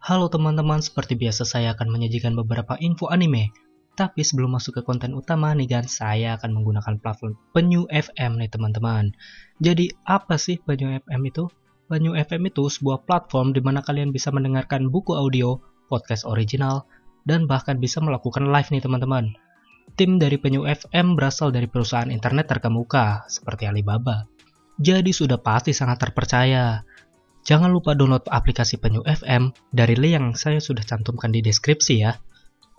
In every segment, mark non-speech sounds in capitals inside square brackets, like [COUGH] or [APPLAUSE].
Halo teman-teman, seperti biasa saya akan menyajikan beberapa info anime. Tapi sebelum masuk ke konten utama nih kan, saya akan menggunakan platform Penyu FM nih teman-teman. Jadi apa sih Penyu FM itu? Penyu FM itu sebuah platform di mana kalian bisa mendengarkan buku audio, podcast original, dan bahkan bisa melakukan live nih teman-teman. Tim dari Penyu FM berasal dari perusahaan internet terkemuka seperti Alibaba. Jadi sudah pasti sangat terpercaya. Jangan lupa download aplikasi Penyu FM dari link yang saya sudah cantumkan di deskripsi ya.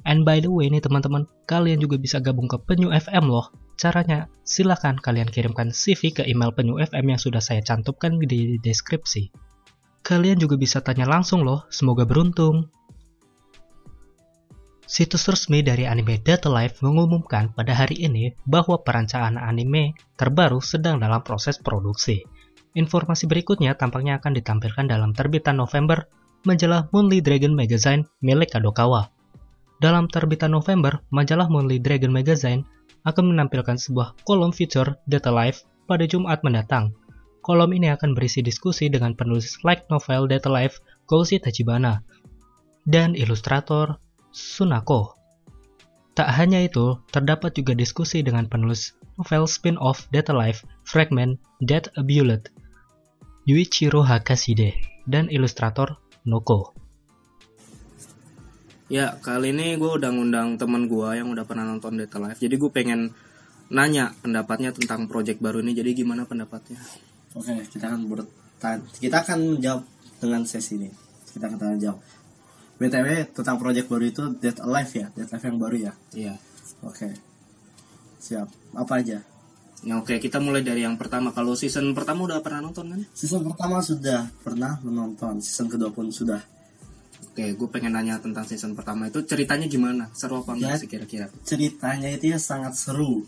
And by the way nih teman-teman, kalian juga bisa gabung ke Penyu FM loh. Caranya, silahkan kalian kirimkan CV ke email Penyu FM yang sudah saya cantumkan di deskripsi. Kalian juga bisa tanya langsung loh, semoga beruntung. Situs resmi dari anime Data Life mengumumkan pada hari ini bahwa perancangan anime terbaru sedang dalam proses produksi. Informasi berikutnya tampaknya akan ditampilkan dalam terbitan November majalah Moonly Dragon Magazine milik Kadokawa. Dalam terbitan November, majalah Moonly Dragon Magazine akan menampilkan sebuah kolom feature Data Life pada Jumat mendatang. Kolom ini akan berisi diskusi dengan penulis light novel Data Life Koushi Tachibana dan ilustrator Sunako. Tak hanya itu, terdapat juga diskusi dengan penulis novel spin-off Data Life Fragment Dead a Bullet, Yuichiro Hakashide, dan ilustrator Noko. Ya, kali ini gue udah ngundang temen gue yang udah pernah nonton Data Life. Jadi gue pengen nanya pendapatnya tentang project baru ini. Jadi gimana pendapatnya? Oke, kita akan bertanya. Kita akan jawab dengan sesi ini. Kita akan tanya jawab. BTW tentang project baru itu Dead Alive ya, Dead Alive yang baru ya. Iya. Oke. Siap. Apa aja? Ya oke, kita mulai dari yang pertama. Kalau season pertama udah pernah nonton kan? Season pertama sudah pernah menonton, season kedua pun sudah. Oke, gue pengen nanya tentang season pertama itu ceritanya gimana? Seru apa enggak Ya. sih kira-kira? Ceritanya itu ya sangat seru,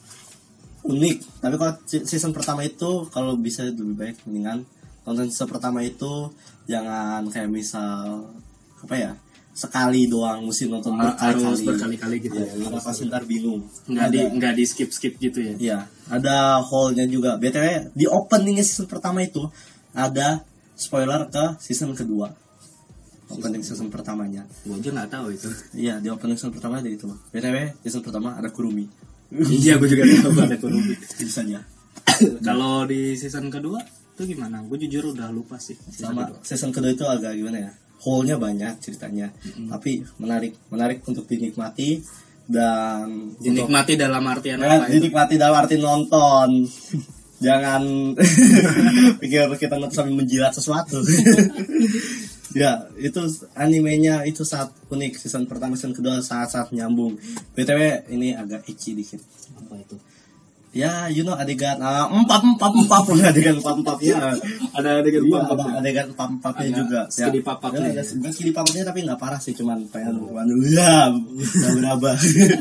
unik. Tapi kalau se- season pertama itu kalau bisa lebih baik mendingan tonton season pertama itu jangan kayak misal apa ya sekali doang mesti nonton Harus berkali-kali. berkali-kali gitu Ya, ya. karena pasti ntar bingung. Nggak di Ada- nggak di skip skip gitu ya? Iya, ada hole-nya juga. BTW di openingnya season pertama itu ada spoiler ke season kedua. Opening season pertamanya. Gue aja nggak tahu itu. Iya, di opening season pertama ada itu. BTW season pertama ada Kurumi. iya, gue juga tahu ada Kurumi. Saja. Kalau di season kedua itu gimana? Gue jujur udah lupa sih. Season Sama kedua. season kedua itu agak gimana ya? Hole-nya banyak ceritanya. Tapi menarik, menarik untuk dinikmati dan untuk- Dinikmati dalam artian Ya, apa itu? dinikmati dalam arti nonton. [LAUGHS] Jangan [LAUGHS] pikir kita nonton sambil menjilat sesuatu. [LAUGHS] ya, itu animenya itu sangat unik. Season pertama, season kedua sangat-sangat nyambung. BTW ini agak ecchi dikit. Apa itu? Ya, you know adegan ah, empat empat empat adegan empat empatnya. [LAUGHS] Ada adegan Iya, ada ya? adegan empat empatnya Ada juga. skidi papapnya Ya, ya? ada bukan skidi papapnya tapi nggak parah sih, cuman pengen waduh ya, nggak beraba,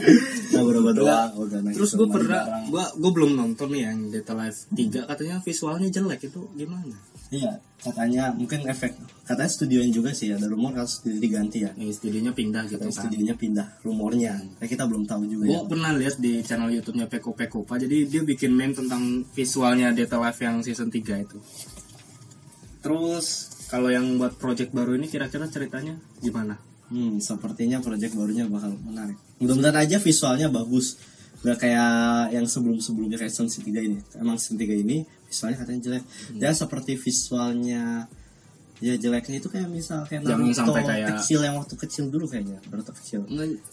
[LAUGHS] nggak beraba doang. Udah naik Terus gue pernah, gue gue belum nonton nih yang Data Life 3 katanya visualnya jelek itu gimana? Iya, katanya mungkin efek. Katanya studionya juga sih ada rumor kalau studio diganti ya. Ya, studionya pindah gitu Katanya kan. studionya pindah rumornya. Tapi kita belum tahu juga Gue ya. pernah lihat di channel YouTube-nya Peko Peko Pak. Jadi dia bikin meme tentang visualnya Data Life yang season 3 itu. Terus kalau yang buat project baru ini kira-kira ceritanya gimana? Hmm, sepertinya project barunya bakal menarik. Mudah-mudahan aja visualnya bagus. Gak kayak yang sebelum-sebelumnya kayak season 3 ini. Emang season 3 ini visualnya katanya jelek. Hmm. Ya seperti visualnya ya jeleknya itu kayak misal kayak Jangan Naruto sampai kayak- kecil yang waktu kecil dulu kayaknya Naruto kecil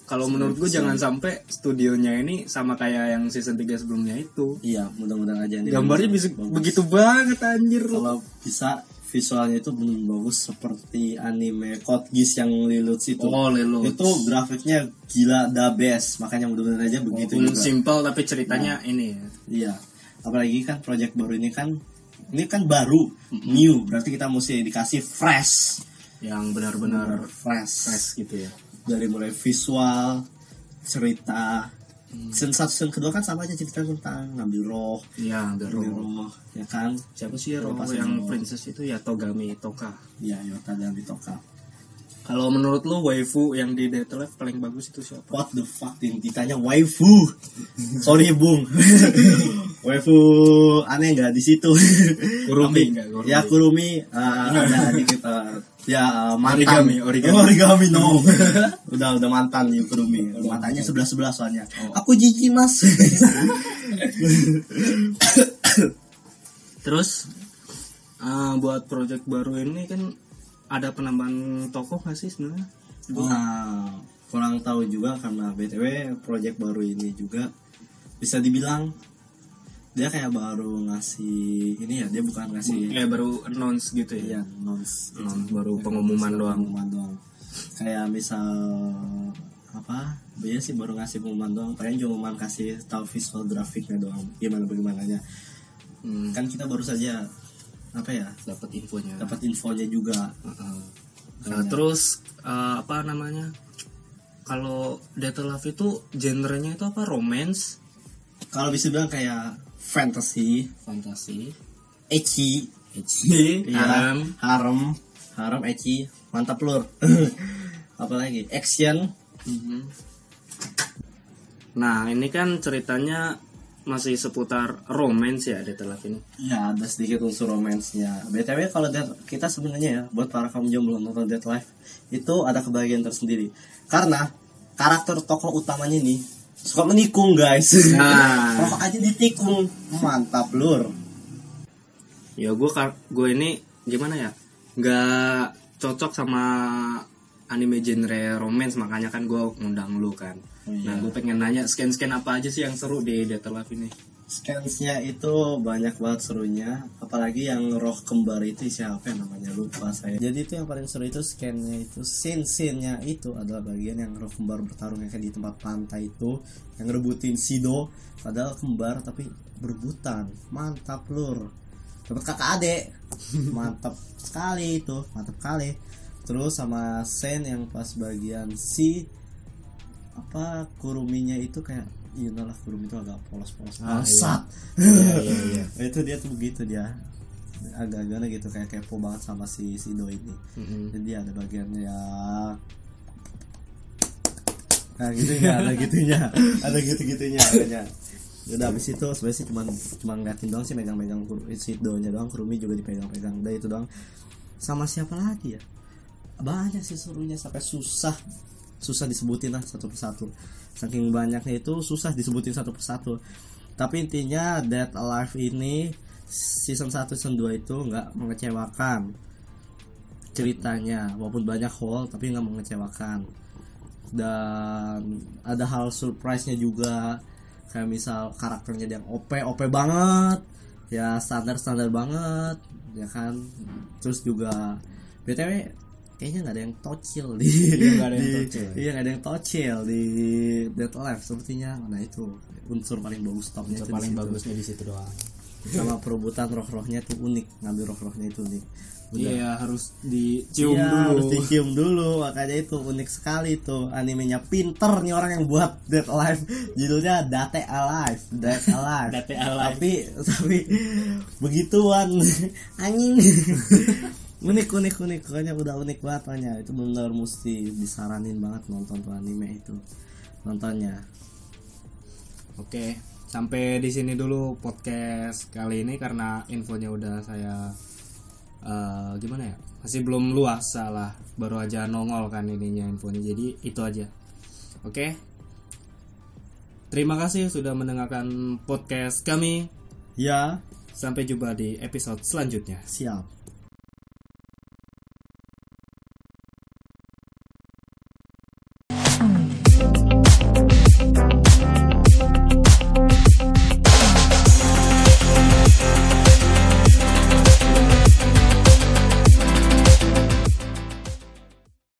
Kalau menurut gue jangan sampai studionya ini sama kayak yang season 3 sebelumnya itu. iya mudah-mudahan aja ini Gambarnya bisa begitu banget anjir. kalau bisa visualnya itu belum bagus seperti anime Code Geass yang Liluts itu Oh, Lelo. itu grafiknya gila the best makanya mudah-mudahan aja begitu Walaupun juga simple tapi ceritanya ini ya. iya apalagi kan project baru ini kan ini kan baru new. Berarti kita mesti dikasih fresh. Yang benar-benar fresh. fresh gitu ya. dari mulai visual cerita. Season satu season kedua kan sama aja cerita tentang ngambil roh. Iya, The ngambil Roh. roh ya kan? Siapa sih Roh Pasti yang Roh. princess itu? Ya Togami Toka. ya Yota dan Bitoka Kalau menurut lu waifu yang di Date Life paling bagus itu siapa? What the fuck yang ditanya waifu? [LAUGHS] Sorry bung, [LAUGHS] waifu aneh nggak di situ. Kurumi Tapi, Kurumi. Ya kurumi uh, ada di kita. Ya mantan. Origami, origami. Oh, [LAUGHS] origami no. udah udah mantan ya kurumi. Matanya sebelah sebelah soalnya. Aku jijik mas. Terus eh, buat project baru ini kan ada penambahan tokoh nggak sih sebenarnya? Nah, kurang tahu juga karena btw project baru ini juga bisa dibilang dia kayak baru ngasih ini ya dia bukan ngasih Eh baru announce gitu ya? Iya, nons. Announce, baru pengumuman doang. Pengumuman doang. Kayak misal apa? Dia sih baru ngasih pengumuman doang. Paling cuma kasih tahu visual grafiknya doang. Gimana bagaimananya. Hmm, Kan kita baru saja apa ya? dapat infonya. Dapat infonya juga. Heeh. Nah, terus eh, apa namanya? Kalau Data Love itu genrenya itu apa? Romance, Kalau bisa bilang kayak fantasy, fantasi, ecchi, ecchi, Iya, harem. harem, harem ecchi, mantap lur. [LAUGHS] Apalagi action, Mhm. Nah, ini kan ceritanya masih seputar romance ya Data Love ini. ya ada sedikit unsur romansnya. btw kalau Dead- kita sebenarnya ya buat para kaum jomblo nonton Dead Life itu ada kebahagiaan tersendiri karena karakter tokoh utamanya ini suka menikung guys. Nah. [LAUGHS] Rokok aja ditikung, mantap lur. Ya gue gue ini gimana ya? Nggak cocok sama anime genre romance makanya kan gue ngundang lu kan. Nah, gue pengen nanya scan-scan apa aja sih yang seru di Data Love ini? Scansnya itu banyak banget serunya Apalagi yang roh kembar itu siapa yang namanya lupa saya. Jadi itu yang paling seru itu scannya itu Scene-scene-nya itu adalah bagian yang roh kembar bertarung yang kayak di tempat pantai itu Yang ngerebutin Sido Padahal kembar tapi berebutan. Mantap lur. Dapat kakak adek [LAUGHS] Mantap sekali itu Mantap kali. Terus sama scene yang pas bagian si apa kuruminya itu kayak iya lah kurumi itu agak polos-polos. Ah, bangsat. Iya, iya, iya. [LAUGHS] itu dia tuh begitu dia. Agak-agak gitu kayak kepo banget sama si si Do ini. Mm-mm. jadi ada bagiannya ya nah gitu ya ada gitunya ada gitu gitunya adanya udah habis itu sebenarnya sih cuma cuma ngeliatin doang sih megang-megang si nya doang kurumi juga dipegang-pegang. Udah itu doang. Sama siapa lagi ya? Banyak sih serunya sampai susah susah disebutin lah satu persatu. Saking banyaknya itu susah disebutin satu persatu. Tapi intinya Dead Alive ini season 1 season 2 itu nggak mengecewakan ceritanya. Walaupun banyak hole tapi nggak mengecewakan. Dan ada hal surprise nya juga. Kayak misal karakternya yang OP OP banget. Ya standar standar banget. Ya kan? Terus juga btw kayaknya nggak ada yang tocil di Iya, nggak ada yang [LAUGHS] tocil. iya nggak ada yang tocil di Dead Alive sepertinya nah itu unsur paling bagus topnya di paling bagusnya di situ doang. sama perebutan roh-rohnya tuh unik ngambil roh-rohnya itu unik Udah. Iya, harus dicium Iya, dulu. harus dicium dulu makanya itu unik sekali tuh animenya pinter nih orang yang buat Dead Alive judulnya Date Alive Dead Alive Date Alive. tapi tapi begituan [LAUGHS] anjing unik unik unik pokoknya udah unik banget pokoknya itu benar mesti disaranin banget nonton tuh anime itu nontonnya Oke, sampai di sini dulu podcast kali ini karena infonya udah saya eh, gimana ya? Masih belum luas salah, baru aja nongol kan ininya infonya. Jadi itu aja. Oke. Terima kasih sudah mendengarkan podcast kami. ya Sampai jumpa di episode selanjutnya. siap